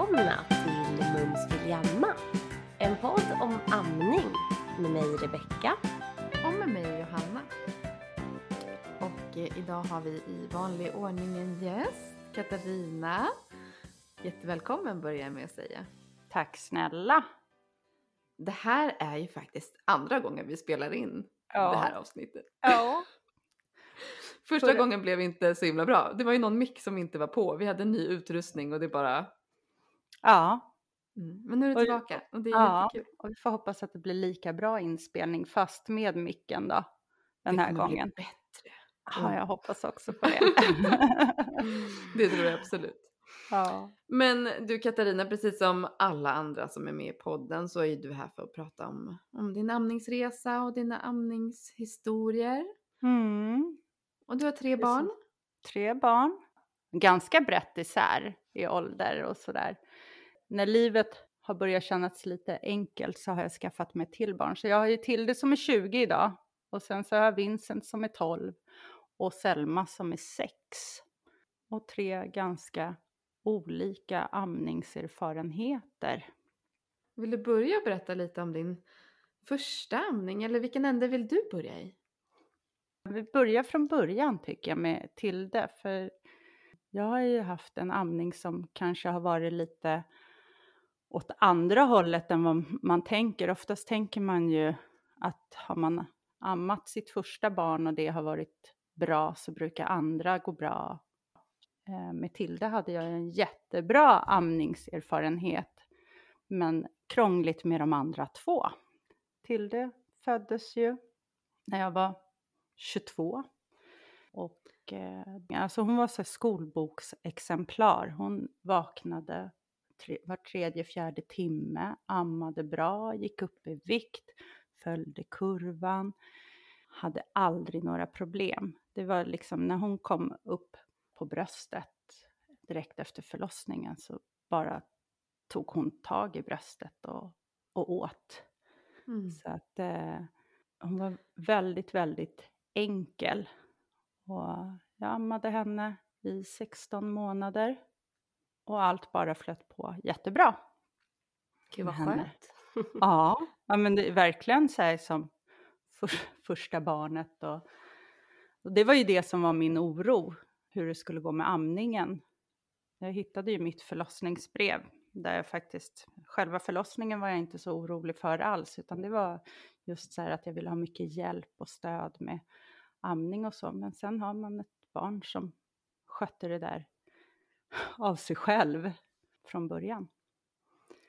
välkomna till Mums Jamma. En podd om amning med mig Rebecka. Och med mig Johanna. Och eh, idag har vi i vanlig ordning en gäst, Katarina. Jättevälkommen börjar jag med att säga. Tack snälla. Det här är ju faktiskt andra gången vi spelar in Ja. det här avsnittet. Ja. Första Förra- gången blev inte så himla bra. Det var ju någon mick som inte var på. Vi hade ny utrustning och det bara... Ja, Mm. Men nu är Oj. tillbaka och det är Ja. jättekul. och vi får hoppas att det blir lika bra inspelning fast med micken då. Den det här kommer bli gången. bättre. Ja, jag hoppas också på det. Det tror jag absolut. ja. Men du Katarina, precis som alla andra som är med i podden så är du här för att prata om, om din amningsresa och dina amningshistorier. Mm. Och du har tre barn. Tre barn. Ganska brett isär i ålder och sådär. När livet har börjat kännas lite enkelt så har jag skaffat mig till barn. Så jag har ju Tilde som är 20 idag. Och sen så har jag Vincent som är 12. Och Selma som är 6. Och tre ganska olika amningserfarenheter. Vill du börja berätta lite om din första amning eller vilken ände vill du börja i? Vi börjar från början tycker jag med Tilde. För jag har ju haft en amning som kanske har varit lite åt andra hållet än vad man tänker. Oftast tänker man ju att har man ammat sitt första barn och det har varit bra så brukar andra gå bra. Eh, med Tilde hade jag en jättebra amningserfarenhet men krångligt med de andra två. Tilde föddes ju när jag var 22. Och eh, alltså hon var så skolboksexemplar. Hon vaknade tre, var tredje, fjärde timme, ammade bra, gick upp i vikt, följde kurvan, hade aldrig några problem. Det var liksom när hon kom upp på bröstet direkt efter förlossningen så bara tog hon tag i bröstet och, och åt. Mm. Så att eh, hon var väldigt, väldigt enkel. Och jag ammade henne i 16 månader. Och allt bara flöt på jättebra. Gud vad skönt. Ja, ja men det är verkligen så här som för, första barnet. Och, och det var ju det som var min oro, hur det skulle gå med amningen. Jag hittade ju mitt förlossningsbrev där jag faktiskt, själva förlossningen var jag inte så orolig för alls, utan det var just så här att jag ville ha mycket hjälp och stöd med amning och så. Men sen har man ett barn som skötte det där av sig själv från början.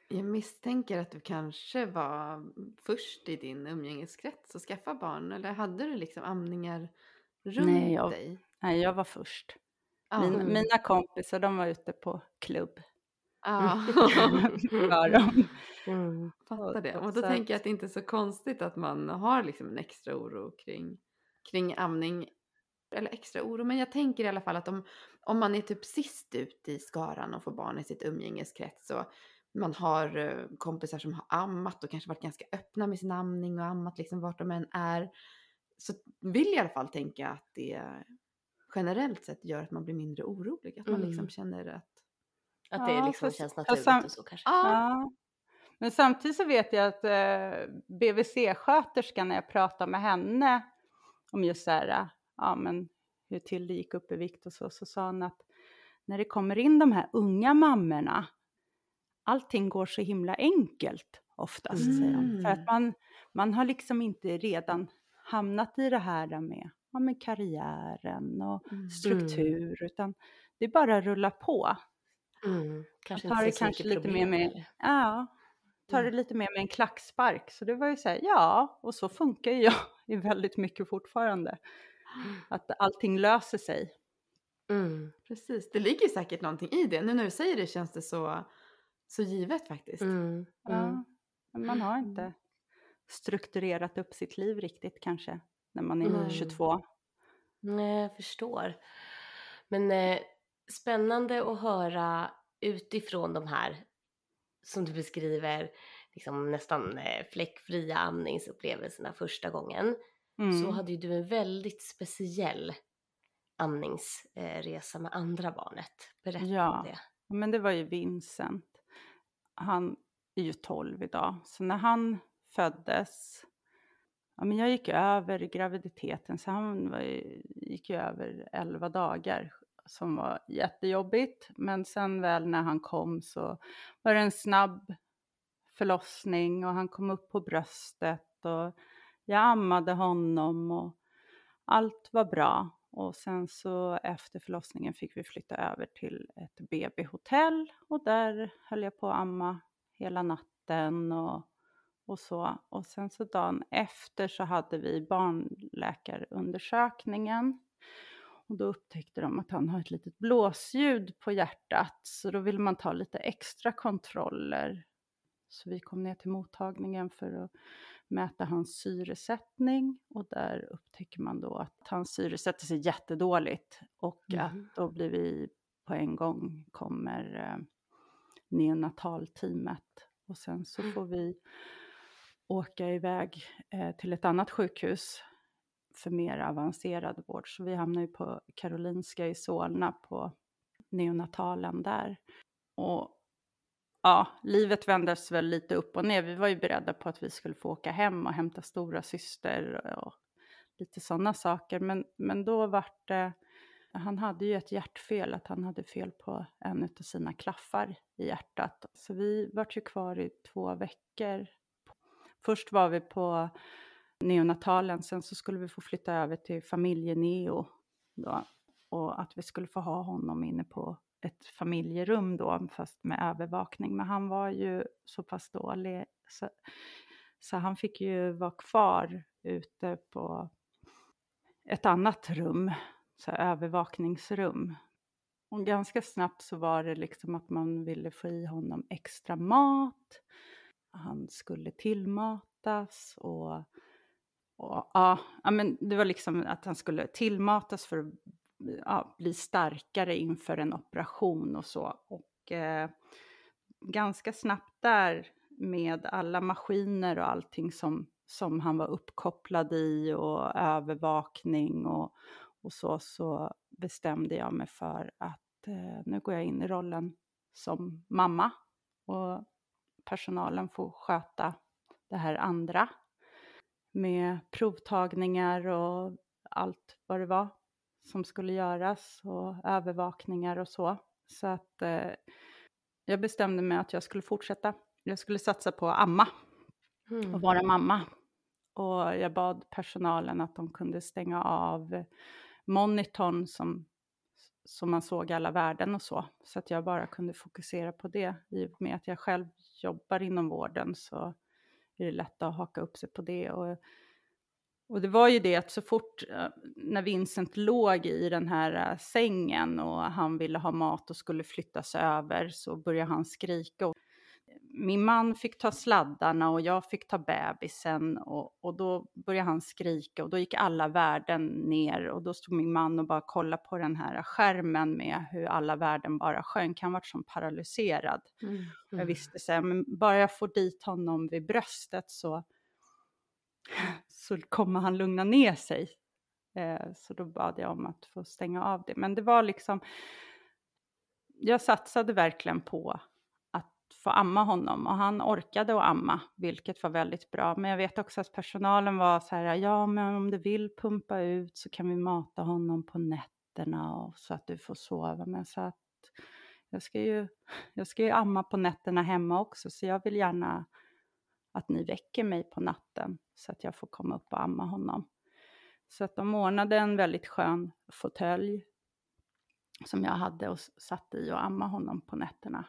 Jag misstänker att du kanske var först i din umgängeskrets att skaffa barn eller hade du liksom amningar runt Nej, jag- dig? Nej, jag var först. Ja. Min. Mina kompisar de var ute på klubb. Ja. De. Mm. Fattar det. Och- då så tänker jag att- att det inte är så konstigt att man har liksom en extra oro kring, kring amning. Eller extra oro, men jag tänker i alla fall att om, om man är typ sist ut i skaran och får barn i sitt umgängeskrets och man har eh, kompisar som har ammat och kanske varit ganska öppna med sin amning och ammat liksom vart de än är. Så vill jag i alla fall tänka att det generellt sett gör att man blir mindre orolig. Att man Mm. liksom känner att Att det Ja, liksom fast- känns naturligt sam- och så kanske. ja, Ja. Men samtidigt så vet jag att eh, BVC-sköterskan när jag pratade med henne om just så här, ja men hur till det gick upp i vikt och så, så sa hon att när det kommer in de här unga mammorna, allting går så himla enkelt oftast, säger hon. För Mm. att man, man har liksom inte redan hamnat i det här med, ja, med karriären och Mm. struktur, utan det är bara att rulla på. Mm. Kanske tar det kanske lite mer med-? Ja, tar det Mm. lite mer med en klackspark. Så det var ju så här, ja, och så funkar ju jag väldigt mycket fortfarande. Att allting löser sig. Mm. Precis, det ligger säkert någonting i det. Nu när du säger det känns det så, så givet faktiskt. Mm. Mm. Ja, men man har inte strukturerat upp sitt liv riktigt kanske när man är Mm. 22. Nej, jag förstår. Men eh, spännande att höra utifrån de här som du beskriver, liksom nästan eh, fläckfria amningsupplevelserna första gången. Mm. Så hade ju du en väldigt speciell amningsresa med andra barnet. Berätta Ja. om det. Men det var ju Vincent. han är ju 12 idag. Så när han föddes, ja men jag gick över graviditeten, så han var, gick ju över 11 dagar som var jättejobbigt. Men sen väl när han kom så var det en snabb förlossning och han kom upp på bröstet och jag ammade honom och allt var bra. Och sen så efter förlossningen fick vi flytta över till ett BB-hotell och där höll jag på att amma hela natten och, och så. Och sen så dagen efter så hade vi barnläkarundersökningen. Och då upptäckte de att han har ett litet blåsljud på hjärtat så då ville man ta lite extra kontroller. Så vi kom ner till mottagningen för att mäta hans syresättning och där upptäcker man då att hans syre sätter sig jättedåligt och mm. att då blir vi på en gång kommer eh, neonatalteamet och sen så får vi åka iväg eh, till ett annat sjukhus för mer avancerad vård. Så vi hamnar ju på Karolinska i Solna på neonatalen där. Och ja, livet vändes väl lite upp och ner. Vi var ju beredda på att vi skulle få åka hem och hämta stora syster och lite sådana saker. Men, men då vart det, han hade ju ett hjärtfel, att han hade fel på en av sina klaffar i hjärtat. Så vi vart ju kvar i två veckor. Först var vi på neonatalen, sen så skulle vi få flytta över till familjeneo då. Och att vi skulle få ha honom inne på ett familjerum då, fast med övervakning. Men han var ju så pass dålig så, så han fick ju vara kvar ute på ett annat rum, så övervakningsrum. Och ganska snabbt så var det liksom att man ville få i honom extra mat. Han skulle tillmatas och, och ja, men det var liksom att han skulle tillmatas för att ja, bli starkare inför en operation och så. Och eh, ganska snabbt där med alla maskiner och allting som, som han var uppkopplad i och övervakning och, och så, så bestämde jag mig för att eh, nu går jag in i rollen som mamma och personalen får sköta det här andra med provtagningar och allt vad det var som skulle göras och övervakningar och så. Så att eh, jag bestämde mig att jag skulle fortsätta. Jag skulle satsa på att amma mm. och vara mamma. Och jag bad personalen att de kunde stänga av monitorn som, som man såg alla värden och så. Så att jag bara kunde fokusera på det. I och med att jag själv jobbar inom vården så är det lätt att haka upp sig på det. Och och det var ju det att så fort eh, när Vincent låg i den här eh, sängen och han ville ha mat och skulle flyttas över så började han skrika. Min man fick ta sladdarna och jag fick ta bebisen och, och då började han skrika och då gick alla värden ner och då stod min man och bara kollade på den här skärmen med hur alla värden bara sjönk. Han var som paralyserad. Mm. Mm. Jag visste så här, men bara jag får dit honom vid bröstet så så kommer han lugna ner sig. Eh, så då bad jag om att få stänga av det. Men det var liksom, jag satsade verkligen på att få amma honom och han orkade att amma, vilket var väldigt bra. Men jag vet också att personalen var så här, ja men om du vill pumpa ut så kan vi mata honom på nätterna och så att du får sova. Men så att jag ska ju, jag ska ju amma på nätterna hemma också så jag vill gärna att ni väcker mig på natten så att jag får komma upp och amma honom. Så att de ordnade en väldigt skön fåtölj som jag hade och satt i och amma honom på nätterna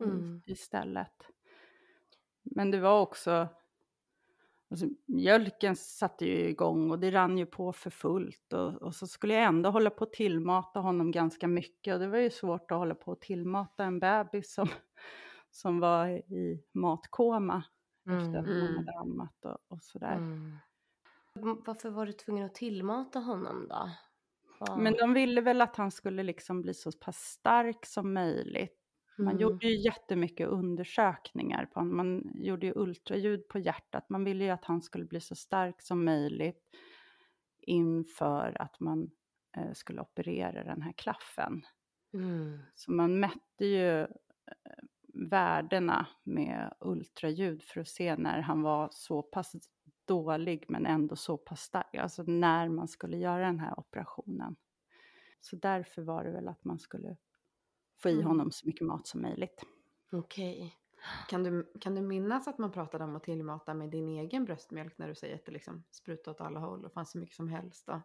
mm. istället. Men det var också, alltså, mjölken satte ju igång och det rann ju på för fullt och, och, så skulle jag ändå hålla på att tillmata honom ganska mycket och det var ju svårt att hålla på att tillmata en bebis som, som var i matkoma mm. efter att man mm. hade ammat och, och sådär. Mm. Varför var du tvungen att tillmata honom då? Var... Men de ville väl att han skulle liksom bli så pass stark som möjligt. Man mm. gjorde ju jättemycket undersökningar på honom. Man gjorde ju ultraljud på hjärtat. Man ville ju att han skulle bli så stark som möjligt inför att man eh, skulle operera den här klaffen. Mm. Så man mätte ju värdena med ultraljud för att se när han var så pass dålig men ändå så pass stark, alltså när man skulle göra den här operationen. Så därför var det väl att man skulle få i Mm. honom så mycket mat som möjligt. Okej. Kan du, kan du minnas att man pratade om att tillmata med din egen bröstmjölk när du säger att det liksom sprutade åt alla håll och fanns så mycket som helst då?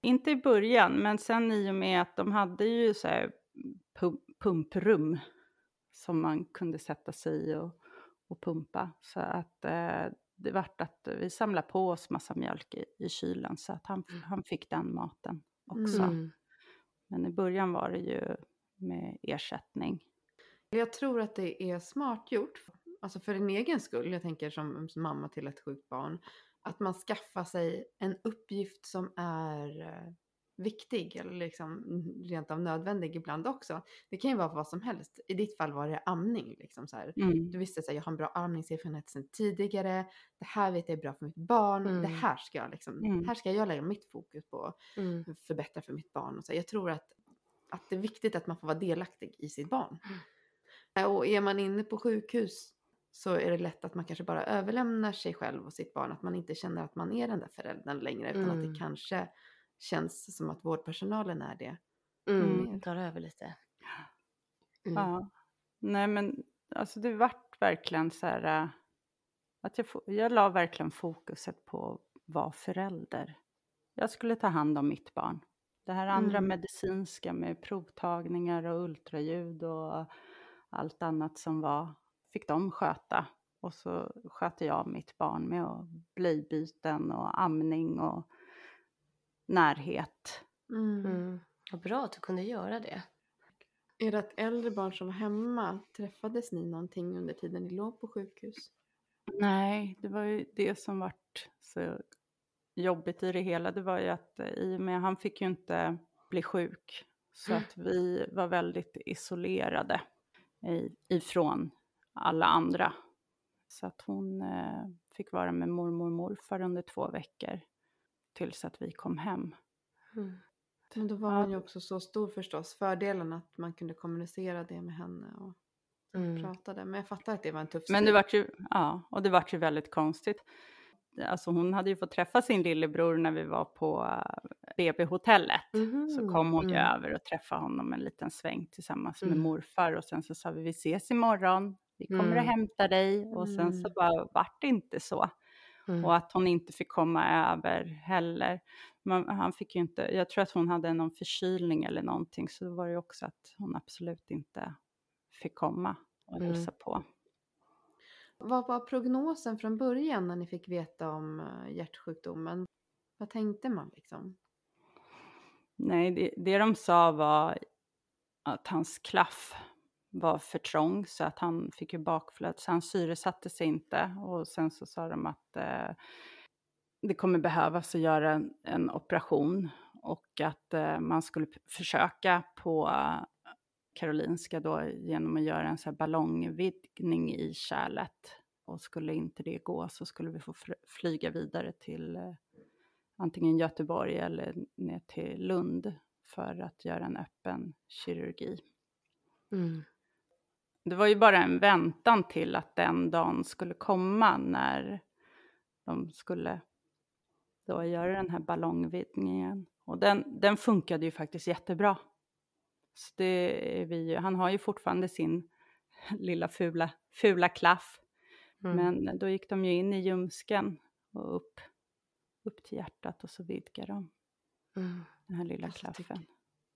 Inte i början, men sen i och med att de hade ju så här pump, pumprum som man kunde sätta sig i och, och pumpa. Så att eh, det vart att vi samlade på oss massa mjölk i, i kylen så att han, han fick den maten också. Mm. Men i början var det ju med ersättning. Jag tror att det är smart gjort, alltså för din egen skull, jag tänker som, som mamma till ett sjukt barn, att man skaffar sig en uppgift som är eh, viktig eller liksom rent av nödvändig ibland också. Det kan ju vara vad som helst. I ditt fall var det amning. Liksom så. Mm. Du visste att jag har en bra amningserfarenhet sedan tidigare. Det här vet jag är bra för mitt barn. Det Mm. här ska jag liksom, Mm. här ska jag lägga mitt fokus på. Mm. Förbättra för mitt barn. Och så. Jag tror att, att det är viktigt att man får vara delaktig i sitt barn. Eh, Och är man inne på sjukhus så är det lätt att man kanske bara överlämnar sig själv och sitt barn. Att man inte känner att man är den där föräldern längre. Utan att Mm. det kanske känns som att vårdpersonalen är det. Mm. Mm. Tar över lite. Mm. Ja. Nej men alltså det vart verkligen så här äh, att jag, jag la verkligen fokuset på att vara förälder. Jag skulle ta hand om mitt barn. Det här andra Mm. medicinska med provtagningar och ultraljud och allt annat som var fick de sköta. Och så sköter jag mitt barn med blöjbyten och amning och närhet. Mm. Vad bra att du kunde göra det. Är det ett äldre barn som var hemma? Träffades ni någonting under tiden ni låg på sjukhus? Nej, det var ju det som vart så jobbigt i det hela. Det var ju att eh, i och med han fick ju inte bli sjuk. Så att vi var väldigt isolerade ifrån alla andra. Så att hon eh, fick vara med mormor och morfar under två veckor. Tills att vi kom hem. Mm. Men då var Ja. hon ju också så stor förstås. Fördelen att man kunde kommunicera det med henne och Mm. pratade. Men jag fattar att det var en tuff Men det strid. vart ju, ja, och det vart ju väldigt konstigt. Alltså hon hade ju fått träffa sin lillebror när vi var på eh, BB-hotellet. Så Mhm. kom hon ju Mm. över och träffade honom en liten sväng tillsammans med Mm. morfar och sen så sa vi vi ses imorgon, vi kommer Mm. att hämta dig och sen så Mm. bara vart det inte så. Mm. Och att hon inte fick komma över heller. Men han fick ju inte, jag tror att hon hade någon förkylning eller någonting så då var det ju också att hon absolut inte fick komma och Mm. hälsa på. Vad var prognosen från början när ni fick veta om eh, hjärtsjukdomen? Vad tänkte man liksom? Nej, det, det de sa var att hans klaff var för trång så att han fick ju bakflöde så han syresatte sig inte. Och sen så sa de att eh, det kommer behövas att göra en, en operation och att eh, man skulle försöka på eh, Karolinska då genom att göra en så här ballongvidgning i kärlet. Och skulle inte det gå så skulle vi få flyga vidare till eh, antingen Göteborg eller ner till Lund för att göra en öppen kirurgi. Mm. Det var ju bara en väntan till att den dagen skulle komma när de skulle då göra den här ballongvidgningen. Och den, den funkade ju faktiskt jättebra. Så det är vi han har ju fortfarande sin lilla fula, fula klaff. Mm. Men då gick de ju in i ljumsken och upp, upp till hjärtat och så vidgade de Mm. den här lilla klaffen.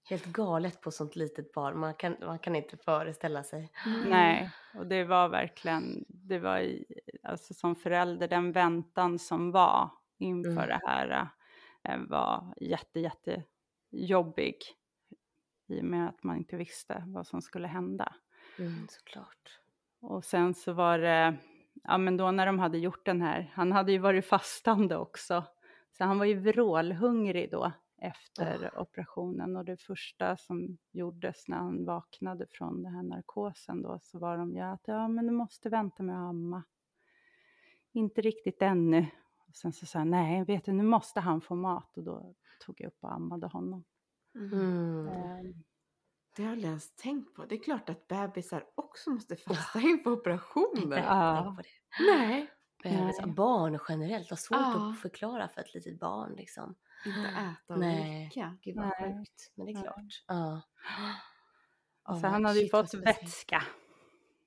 Helt galet på sånt litet barn. Man kan, man kan inte föreställa sig. Nej, och det var verkligen, det var i- alltså som förälder, den väntan som var inför Mm. det här eh, var jätte, jätte jobbig. I och med att man inte visste vad som skulle hända. Mm, såklart. Och sen så var det, ja men då när de hade gjort den här, han hade ju varit fastande också. Så han var ju vrålhungrig då efter operationen och det första som gjordes när han vaknade från den här narkosen då så var de ju att ja men du måste vänta med att amma. Inte riktigt ännu. Och sen så sa han nej vet du nu måste han få mat och då tog jag upp och ammade honom. Mm. Ehm, Det har jag inte ens tänkt på. Det är klart att bebisar också måste fasta inför operationer. Ja. Ja. På det. Nej, Bebisar, Nej. barn generellt har svårt Ja. att förklara för ett litet barn liksom. Inte äta och Nej. dricka. Gud vad Nej. sjukt. Men det är Nej. klart. Ja. Så Ja, han hade ju fått speciellt. vätska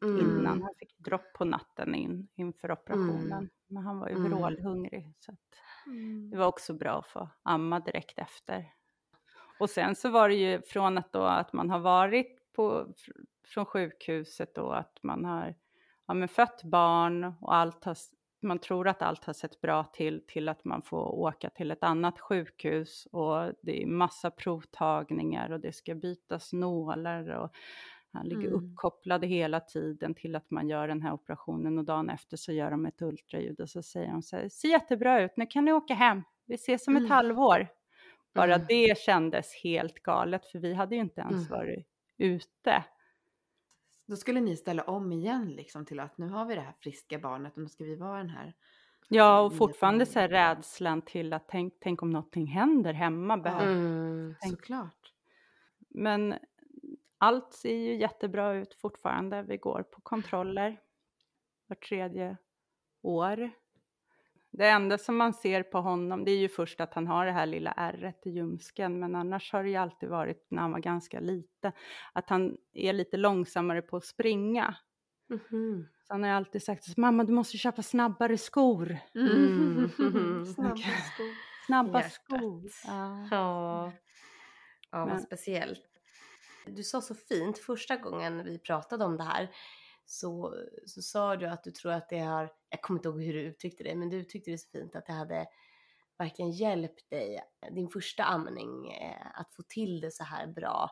Mm. innan. Han fick dropp på natten in, inför operationen. Mm. Men han var ju Mm. vrålhungrig. Så Mm. det var också bra att få amma direkt efter. Och sen så var det ju från att, då, att man har varit på, fr- från sjukhuset och att man har ja, men fött barn och allt har, man tror att allt har sett bra till, till att man får åka till ett annat sjukhus och det är massa provtagningar och det ska bytas nålar och han ligger Mm. uppkopplad hela tiden till att man gör den här operationen och dagen efter så gör de ett ultraljud och så säger de så här, ser jättebra ut, nu kan ni åka hem, vi ses om ett Mm. halvår. Bara Mm. det kändes helt galet för vi hade ju inte ens Mm. varit ute. Då skulle ni ställa om igen liksom till att nu har vi det här friska barnet och nu ska vi vara den här. Ja, och fortfarande så här rädslan till att tänk, tänk om någonting händer hemma. Behöver. Mm. Tänk- Såklart. Men allt ser ju jättebra ut fortfarande. Vi går på kontroller var tredje år. Det enda som man ser på honom, det är ju först att han har det här lilla ärret i ljumsken, men annars har det ju alltid varit när han var ganska liten, att han är lite långsammare på att springa. Mhm. Så han har alltid sagt så, mamma du måste köpa snabbare skor. Mm. Snabba skor. Snabba Hjärtat. skor. Ja. Ja. Ja, vad Men- speciellt. Du sa så fint första gången vi pratade om det här så, så sa du att du tror att det har, jag kommer inte ihåg hur du uttryckte det, men du uttryckte det så fint att det hade verkligen hjälpt dig, din första amning, eh, att få till det så här bra.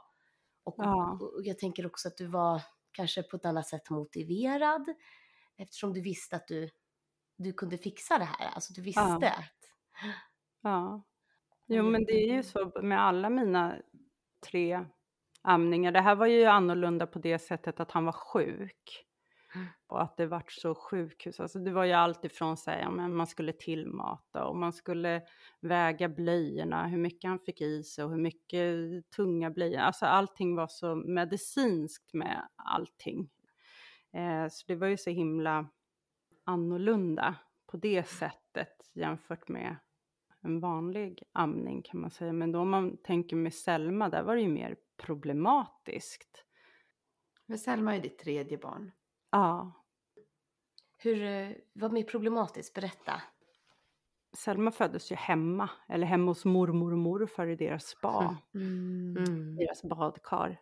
Och, Ja. och, och jag tänker också att du var kanske på ett annat sätt motiverad eftersom du visste att du, du kunde fixa det här. Alltså du visste Ja. att... Ja. Jo, men det är ju så med alla mina tre amningar. Det här var ju annorlunda på det sättet att han var sjuk. Och att det vart så sjukhus. Alltså det var ju alltifrån så här, ja, men man skulle tillmata och man skulle väga blöjorna, hur mycket han fick i sig och hur mycket tunga blöjor. Alltså allting var så medicinskt med allting. Eh, så det var ju så himla annorlunda på det sättet jämfört med en vanlig amning kan man säga. Men då om man tänker med Selma, där var det ju mer problematiskt. Men Selma är ditt tredje barn. Ja, Hur, eh, vad mer problematiskt? Berätta. Selma föddes ju hemma, eller hemma hos mormor och morfar i deras spa, Mm. deras badkar.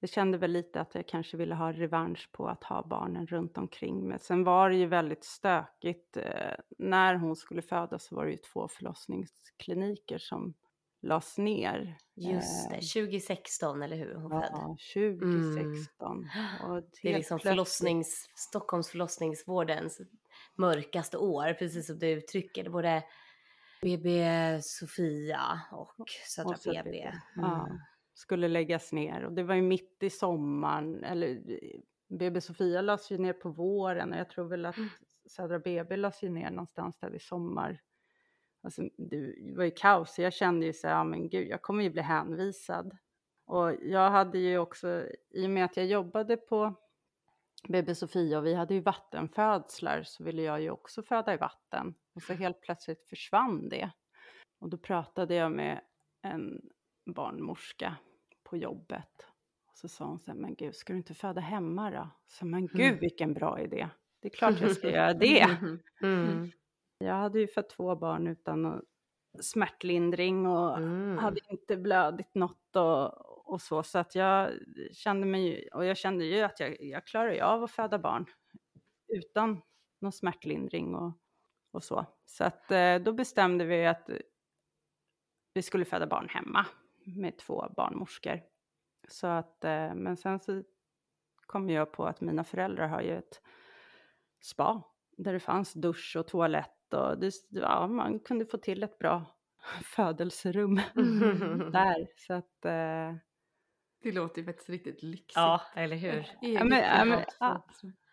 Jag kände väl lite att jag kanske ville ha revansch på att ha barnen runt omkring mig. Sen var det ju väldigt stökigt. Eh, när hon skulle födas så var det ju två förlossningskliniker som lades ner. Just Eh, det, 2016 eller hur? Hon. Ja, 2016. Och Mm. Det är liksom förlossnings, Stockholms förlossningsvårdens mörkaste år, precis som du uttrycker det. Både BB Sofia och Södra Och BB. Mm. Ja, skulle läggas ner. Och det var ju mitt i sommaren, eller BB Sofia lades ju ner på våren och jag tror väl att Mm. Södra BB lades ju ner någonstans där i sommar. Alltså, det var ju kaos, jag kände ju så här, ja men gud, jag kommer ju bli hänvisad. Och jag hade ju också, i och med att jag jobbade på BB Sofia och vi hade ju vattenfödslar så ville jag ju också föda i vatten. Och så helt plötsligt försvann det. Och då pratade jag med en barnmorska på jobbet. Och så sa hon så här, men gud, ska du inte föda hemma då? Så men gud Mm. vilken bra idé. Det är klart jag ska göra det. Mm. Jag hade ju fått två barn utan smärtlindring och Mm. hade inte blödigt något och, och så. Så att jag kände mig ju- och jag kände ju att jag, jag klarar ju av att föda barn utan någon smärtlindring och, och så. Så att eh, då bestämde vi att vi skulle föda barn hemma med två barnmorskor. Så att, eh, men sen så kom jag på att mina föräldrar har ju ett spa där det fanns dusch och toalett och det, ja, man kunde få till ett bra födelserum där. Så att, eh, Det låter ju faktiskt riktigt lyxigt. Ja, eller hur? Ja, men- ja, men- ja.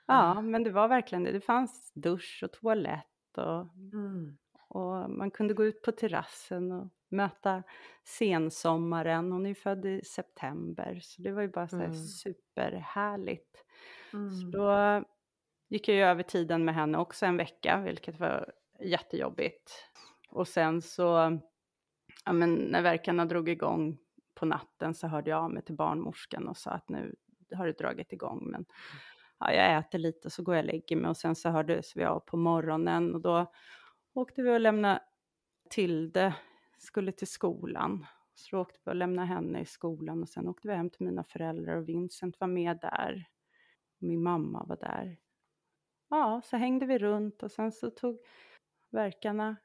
ja, men det var verkligen det. Det fanns dusch och toalett och, Mm. och man kunde gå ut på terrassen och möta sensommaren. Hon är ju född i september så det var ju bara så här Mm. superhärligt. Så Mm. då gick jag ju över tiden med henne också en vecka, vilket var jättejobbigt. Och sen så, ja men när verkarna drog igång på natten så hörde jag av mig till barnmorskan och sa att nu har det dragit igång men ja, jag äter lite och så går jag och lägger mig och sen så hördes vi av på morgonen och då åkte vi och lämnade Tilde, skulle till skolan. Så då åkte vi och lämnade henne i skolan och sen åkte vi hem till mina föräldrar och Vincent var med där. Min mamma var där. Ja, så hängde vi runt och sen så tog verkarna,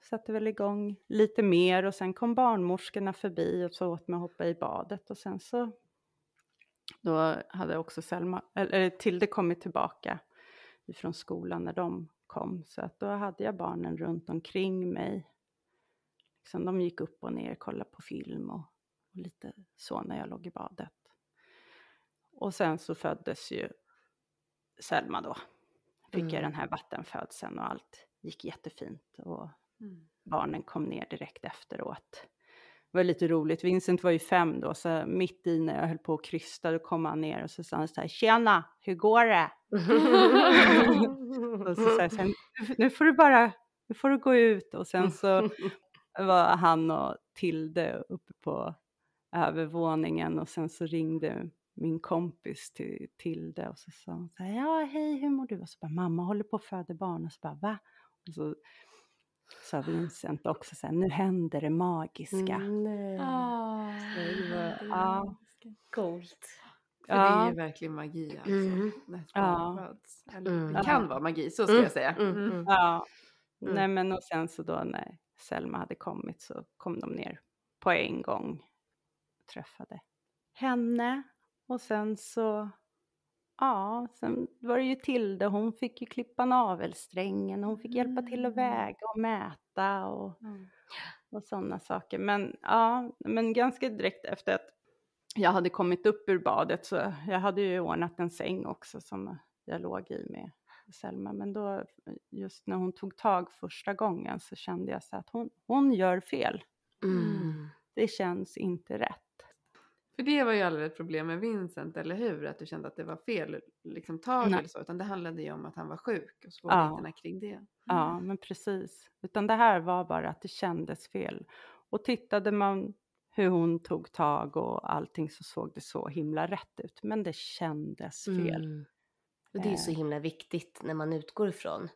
satte väl igång lite mer och sen kom barnmorskorna förbi och så åt mig att hoppa i badet och sen så då hade också Selma, eller Tilde kommit tillbaka ifrån skolan när de kom så att då hade jag barnen runt omkring mig. Liksom, de gick upp och ner, kollade på film och, och lite så när jag låg i badet. Och sen så föddes ju Selma då. Fick jag Mm. den här vattenfödseln och allt gick jättefint och Mm. barnen kom ner direkt efteråt. Det var lite roligt, Vincent var ju fem då, så mitt i när jag höll på att krysta då kom han ner och så sa han så här, tjena, hur går det? Och så sa jag sen, nu får du bara, nu får du gå ut och sen så var han och Tilde uppe på övervåningen och sen så ringde min kompis till Tilde och så sa hon så här, ja hej hur mår du? Och så bara, mamma håller på att föda barn och så bara, va? Och så sa Vincent också så här, nu händer det magiska. Mm, nej. Ah, det var- det ja. Coolt. För det Ja. är ju verkligen magi alltså. Mm. Ja. Mm. det kan vara magi, så ska Mm. jag säga. Mm, Mm. mm. Ja, Mm. nej men och sen så då när Selma hade kommit så kom de ner på en gång och träffade henne. Och sen så, ja, sen var det ju Tilde, hon fick ju klippa navelsträngen, hon fick hjälpa till att Mm. väga och mäta och, Mm. och sådana saker. Men ja, men ganska direkt efter att jag hade kommit upp ur badet så jag hade ju ordnat en säng också som jag låg i med Selma. Men då, just när hon tog tag första gången så kände jag så att hon, hon gör fel. Mm. Det känns inte rätt. För det var ju aldrig ett problem med Vincent, eller hur? Att du kände att det var fel liksom, tag Nej. eller så. Utan det handlade ju om att han var sjuk och Ja. svårigheterna kring det. Ja, men precis. Utan det här var bara att det kändes fel. Och tittade man hur hon tog tag och allting så såg det så himla rätt ut. Men det kändes fel. Mm. Och det är ju så Eh. himla viktigt när man utgår ifrån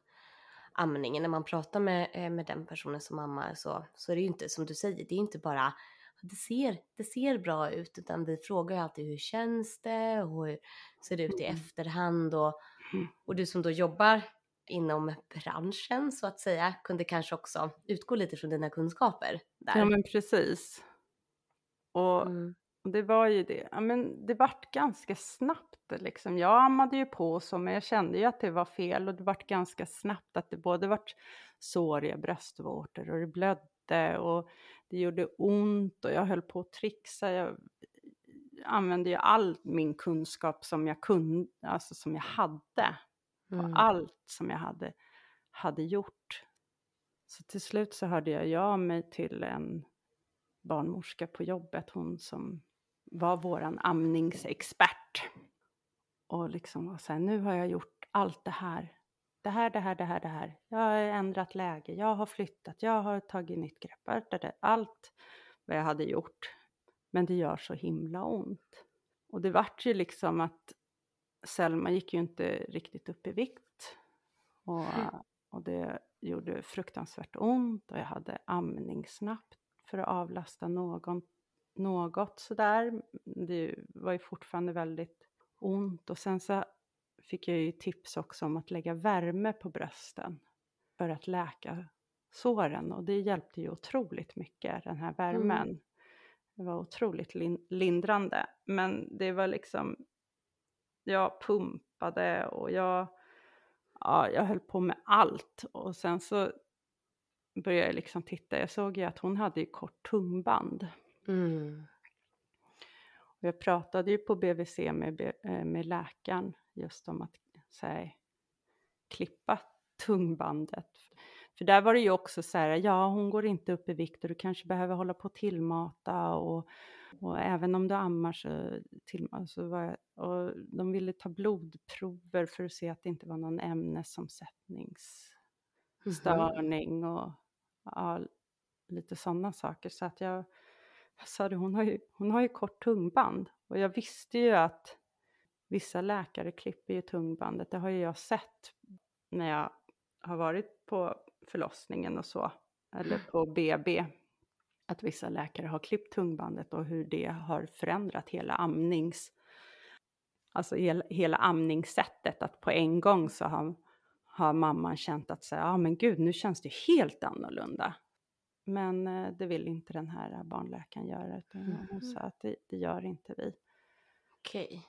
amningen. När man pratar med, eh, med den personen som ammar så, så är det ju inte som du säger, det är inte bara det ser, det ser bra ut utan vi frågar ju alltid hur känns det och hur ser det ut i Mm. efterhand och, Mm. och du som då jobbar inom branschen så att säga kunde kanske också utgå lite från dina kunskaper där. Ja, men precis. Och Mm. Det var ju det. Ja, men det vart ganska snabbt liksom. Jag ammade ju på så, men jag kände ju att det var fel och det vart ganska snabbt att det både vart såriga bröstvårtor och det blödde och det gjorde ont och jag höll på att trixa. Jag använde ju all min kunskap som jag kunde, alltså som jag hade. Mm. Och allt som jag hade, hade gjort. Så till slut så hörde jag ja mig till en barnmorska på jobbet, hon som var våran amningsexpert. Och liksom var så här, nu har jag gjort allt det här. Det här, det här, det här, det här. Jag har ändrat läge, jag har flyttat, jag har tagit nytt grepp. Allt, vad jag hade gjort. Men det gör så himla ont. Och det vart ju liksom att Selma gick ju inte riktigt upp i vikt. Och, och det gjorde fruktansvärt ont och jag hade amning snabbt för att avlasta någon, något sådär. Det var ju fortfarande väldigt ont och sen så fick jag ju tips också om att lägga värme på brösten för att läka såren och det hjälpte ju otroligt mycket den här värmen. Det var otroligt lin- lindrande men det var liksom jag pumpade och jag, ja, jag höll på med allt och sen så började jag liksom titta, jag såg ju att hon hade ju kort tungband. Mm. Jag pratade ju på BVC med, eh, med läkaren just om att så här, klippa tungbandet. För där var det ju också så här, ja hon går inte upp i vikt och du kanske behöver hålla på och tillmata och, och även om du ammar så till, alltså var, och de ville ta blodprover för att se att det inte var någon ämnesomsättningsstörning och ja, lite sådana saker. Så att jag, jag sa det, hon har, ju, hon har ju kort tungband och jag visste ju att vissa läkare klipper ju tungbandet. Det har ju jag sett när jag har varit på förlossningen och så, eller på BB, att vissa läkare har klippt tungbandet och hur det har förändrat hela amnings, alltså hela, hela amningssättet, att på en gång så har, har mamman känt att säga, ja ah, men gud, nu känns det helt annorlunda. Men eh, det vill inte den här barnläkaren göra, utan hon Mm. sa att det, det gör inte vi. Okej.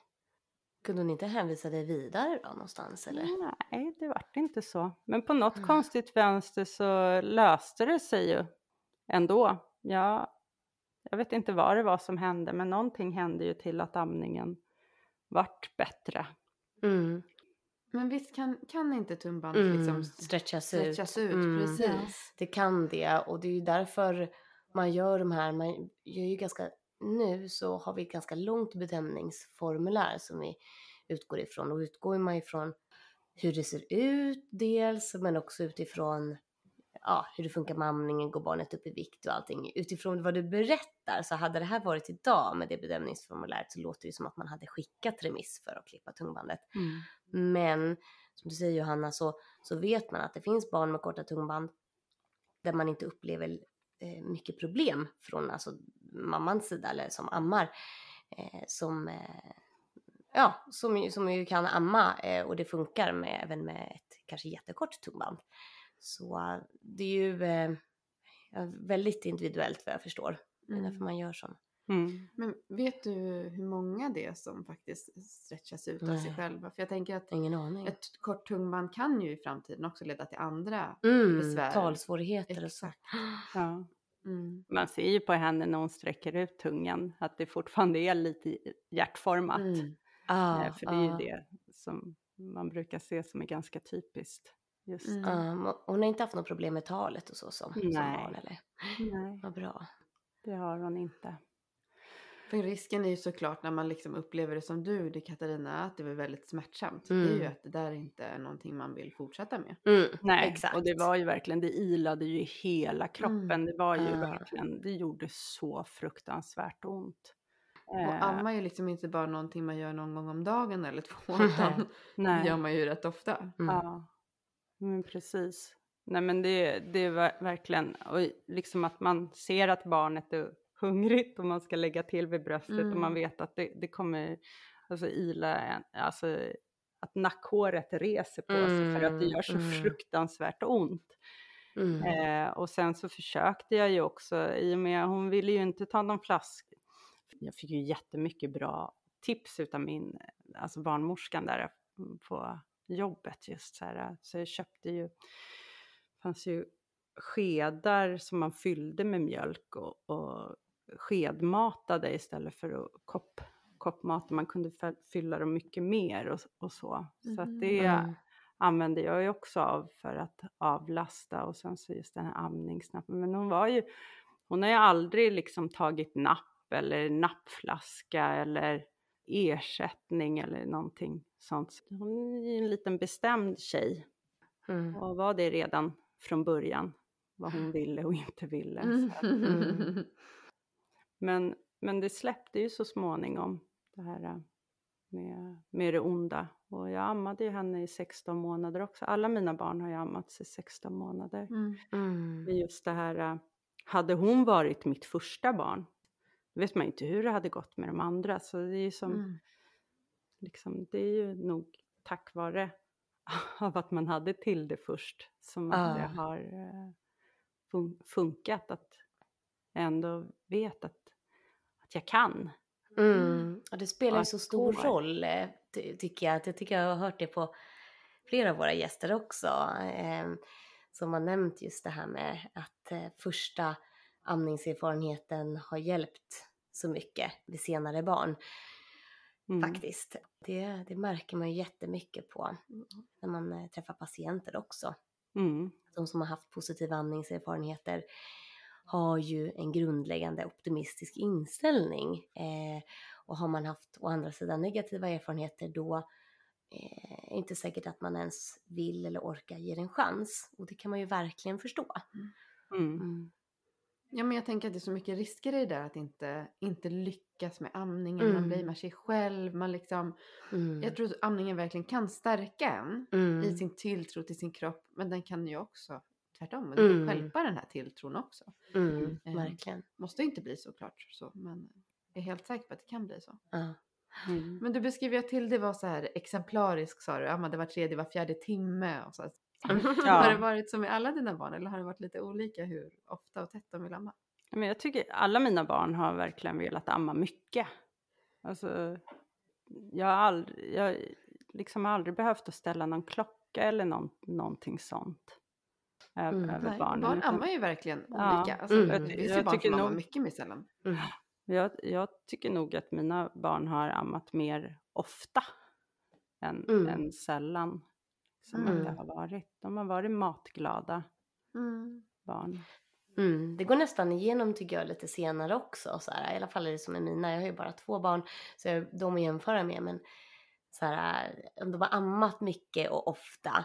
Kunde hon inte hänvisa dig vidare då någonstans eller? Nej, det vart inte så. Men på något Mm. konstigt vänster så löste det sig ju ändå. Jag, jag vet inte vad det var som hände, men någonting hände ju till att amningen vart bättre. Mm. Men visst kan, kan inte tumbandet liksom Mm. Stretchas, stretchas ut. ut? Mm. Precis. Det kan det och det är ju därför man gör de här, man gör ju ganska, nu så har vi ett ganska långt bedömningsformulär som vi utgår ifrån och utgår man ifrån hur det ser ut dels men också utifrån ja, hur det funkar med amningen, går barnet upp i vikt och allting. Utifrån vad du berättar så hade det här varit idag med det bedömningsformuläret så låter det som att man hade skickat remiss för att klippa tungbandet. Men som du säger Johanna så, så vet man att det finns barn med korta tungband där man inte upplever eh, mycket problem från alltså, mammans sida eller som ammar. Eh, som, eh, ja, som, som ju kan amma eh, och det funkar med, även med ett kanske jättekort tungband. Så det är ju eh, väldigt individuellt vad jag förstår. Det är därför Mm. man gör så. Mm. Men vet du hur många det är som faktiskt stretchas ut av sig Nej. själva? För jag tänker att Ingen aning. ett kort tungband kan ju i framtiden också leda till andra Mm, besvär. talsvårigheter och så. Exakt. Ja. Mm. Man ser ju på henne när hon sträcker ut tungan att det fortfarande är lite hjärtformat. Mm. Ah, Eh, För det är ju ah. det som man brukar se som är ganska typiskt. Just. Mm. Um, hon har inte haft något problem med talet och så som, som Nej. barn eller? Nej, Vad bra. det har hon inte. För risken är ju såklart när man liksom upplever det som du, det Katarina, att det var väldigt smärtsamt. Det är ju Mm. att det där inte är någonting man vill fortsätta med. Mm, Nej, exakt. och det var ju verkligen, det ilade ju i hela kroppen. Det var ju Ah. verkligen, det gjorde så fruktansvärt ont. Och Eh, amma är ju liksom inte bara någonting man gör någon gång om dagen eller två, utan det gör man ju rätt ofta. Mm. Ja, men precis. Nej men det, det var verkligen, och liksom att man ser att barnet är hungrigt och man ska lägga till vid bröstet och man Mm. vet att det, det kommer alltså ila, alltså att nackhåret reser på sig för att det Mm, gör så mm. fruktansvärt ont. Mm. Eh, och sen så försökte jag ju också, i och med hon ville ju inte ta någon flaska. Jag fick ju jättemycket bra tips utav min, alltså barnmorskan där på jobbet just så här. Så jag köpte ju, fanns ju skedar som man fyllde med mjölk och, och skedmatade istället för att kopp, koppmata. Man kunde fylla dem mycket mer och, och så. Så att det Mm. använde jag ju också av för att avlasta och sen så just den här amningsnappen. Men hon var ju, hon har ju aldrig liksom tagit napp eller nappflaska eller ersättning eller någonting sånt. Så Hon är ju en liten bestämd tjej Mm. och var det redan från början vad hon ville och inte ville. Mm. Men, men det släppte ju så småningom det här äh, med, med det onda. Och jag ammade ju henne i 16 månader också. Alla mina barn har ju ammats i 16 månader. Mm. Mm. Just det här, äh, hade hon varit mitt första barn, vet man ju inte hur det hade gått med de andra. Så det är ju som, Mm. liksom, det är ju nog tack vare av att man hade till det först som att det Ah. har eh, fun- funkat. Att jag ändå vet att, att jag kan. Mm. Ja, det spelar ju så stor gå. roll eh, ty- tycker jag. Att Jag tycker jag har hört det på flera av våra gäster också. Eh, som har nämnt just det här med att eh, första amningserfarenheten har hjälpt så mycket vid senare barn. Mm. Faktiskt. Det, det märker man ju jättemycket på när man eh, träffar patienter också. Mm. De som har haft positiva amningserfarenheter har ju en grundläggande optimistisk inställning. Eh, och har man haft å andra sidan negativa erfarenheter då eh, är det inte säkert att man ens vill eller orkar ge det en chans. Och det kan man ju verkligen förstå. Mm. Mm. Ja men jag tänker att det är så mycket risker i det där att inte, inte lyckas med amningen. Man Mm. blamear sig själv. Man liksom, Mm. Jag tror att amningen verkligen kan stärka en Mm. i sin tilltro till sin kropp. Men den kan ju också tvärtom. Den Mm. stjälpa den här tilltron också. Mm. Eh, Verkligen. Måste inte bli såklart så. Men jag är helt säker på att det kan bli så. Ja. Mm. Men du beskriver ju att till det var så här exemplarisk sa du. Ammade var tredje, var fjärde timme. Och så. Här. Har det Ja. varit som med alla dina barn eller har det varit lite olika hur ofta och tätt de vill amma? Men jag tycker alla mina barn har verkligen velat amma mycket. Alltså, jag har aldrig, jag liksom har aldrig behövt att ställa någon klocka eller någon, någonting sånt. Mm. över Nej, barnen. barn ammar ju verkligen Ja. olika. Alltså, Mm. Det Jag- finns ju barn tycker som ammar nog- mycket mer sällan. Mm. Jag, jag tycker nog att mina barn har ammat mer ofta än, Mm. än sällan. Som Mm. det har varit. De har varit matglada Mm. barn. Mm, det går nästan igenom tycker jag lite senare också. Så här, I alla fall är det som med mina. Jag har ju bara två barn så jag, de att jämföra med. Men så här, om de har ammat mycket och ofta.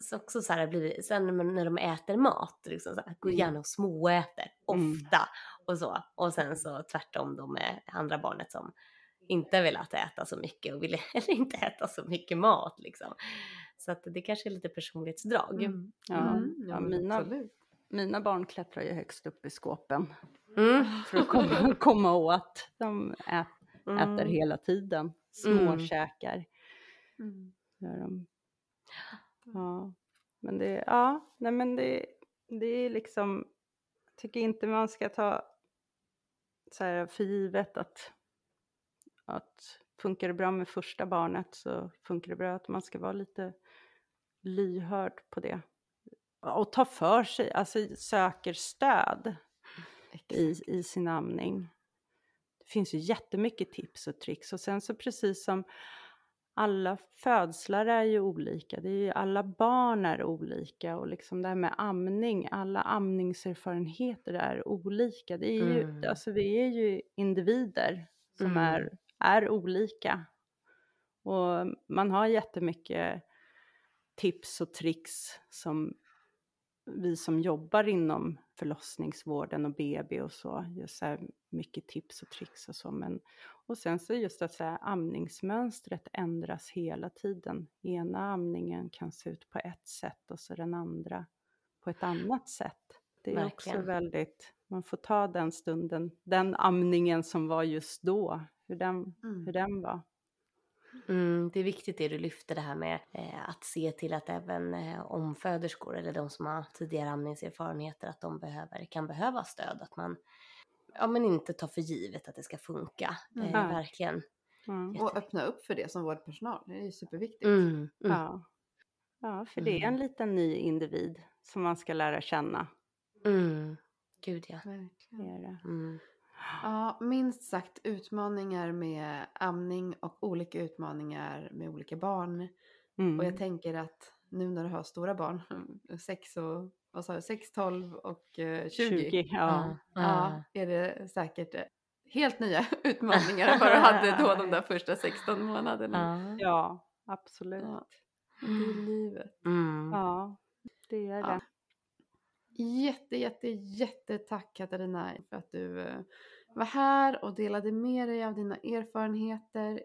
Så också så här blir det, sen när- de äter mat, liksom så här, går Mm. gärna och småäter Mm. ofta och så. Och sen så tvärtom då med andra barnet som inte velat äta så mycket och vill heller inte äta så mycket mat liksom. Så att det kanske är lite personlighetsdrag. Mm. Ja, Mm. ja, mina, absolut. mina barn klättrar ju högst upp i skåpen Mm. för att komma, komma åt. De ät, Mm. äter hela tiden, småkäkar. Mm. Gör de. Ja, men det, ja, nej men det, det är liksom, jag tycker inte man ska ta så här för givet att, att funkar det bra med första barnet så funkar det bra att man ska vara lite lyhörd på det. Och ta för sig, alltså söker stöd i, i sin amning. Det finns ju jättemycket tips och tricks och sen så precis som alla födslar är ju olika, det är ju, alla barn är olika och liksom det här med amning, alla amningserfarenheter är olika. Det är ju, Mm. alltså vi är ju individer som Mm. är, är olika. Och man har jättemycket tips och tricks som vi som jobbar inom förlossningsvården och BB och så, just så mycket tips och tricks och så. Men, och sen så just att så här, amningsmönstret ändras hela tiden. Ena amningen kan se ut på ett sätt och så den andra på ett annat sätt. Det är också Verkligen. väldigt, man får ta den stunden, den amningen som var just då, hur den, Mm. hur den var. Mm, det är viktigt det du lyfter det här med eh, att se till att även eh, omföderskor eller de som har tidigare amningserfarenheter att de behöver, kan behöva stöd. Att man ja, men inte tar för givet att det ska funka. Mm. Eh, Ja. verkligen. Mm. Och öppna upp för det som vårdpersonal. Det är ju superviktigt. Mm, mm, Ja. ja, för det är en Mm. liten ny individ som man ska lära känna. mm. Gud ja. Verkligen. Det är det. Mm. Ja, minst sagt utmaningar med amning och olika utmaningar med olika barn. Mm. Och jag tänker att nu när du har stora barn, 6 och vad sa du, 6, 12 och eh, 20. ja. Ja, är det säkert eh, helt nya utmaningar än vad du hade då de där första 16 månaderna. Ja. ja, absolut. Ja. Det är livet. Mm. Ja, det är Ja. det. Jätte, jätte, jättetack Katarina för att du eh, var här och delade med dig av dina erfarenheter.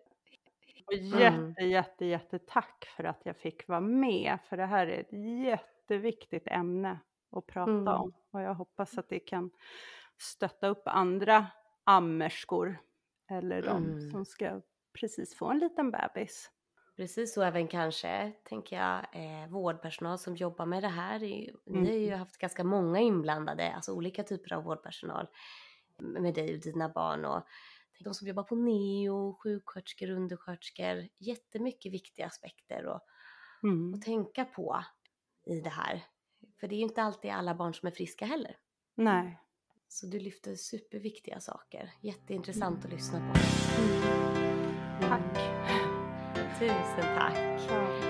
Och Mm. jätte, jätte, jätte tack för att jag fick vara med. För det här är ett jätteviktigt ämne att prata Mm. om. Och jag hoppas att det kan stötta upp andra ammerskor. Eller de Mm. som ska precis få en liten bebis. Precis så även kanske, tänker jag, eh, vårdpersonal som jobbar med det här. Är ju- Ni har ju Mm. haft ganska många inblandade, alltså olika typer av vårdpersonal med dig och dina barn. Och de som jobbar på neo, sjuksköterskor, undersköterskor. Jättemycket viktiga aspekter att, Mm. att tänka på i det här. För det är ju inte alltid alla barn som är friska heller. Nej. Så du lyfter superviktiga saker. Jätteintressant att lyssna på. Tack. Tusen tack. Ja.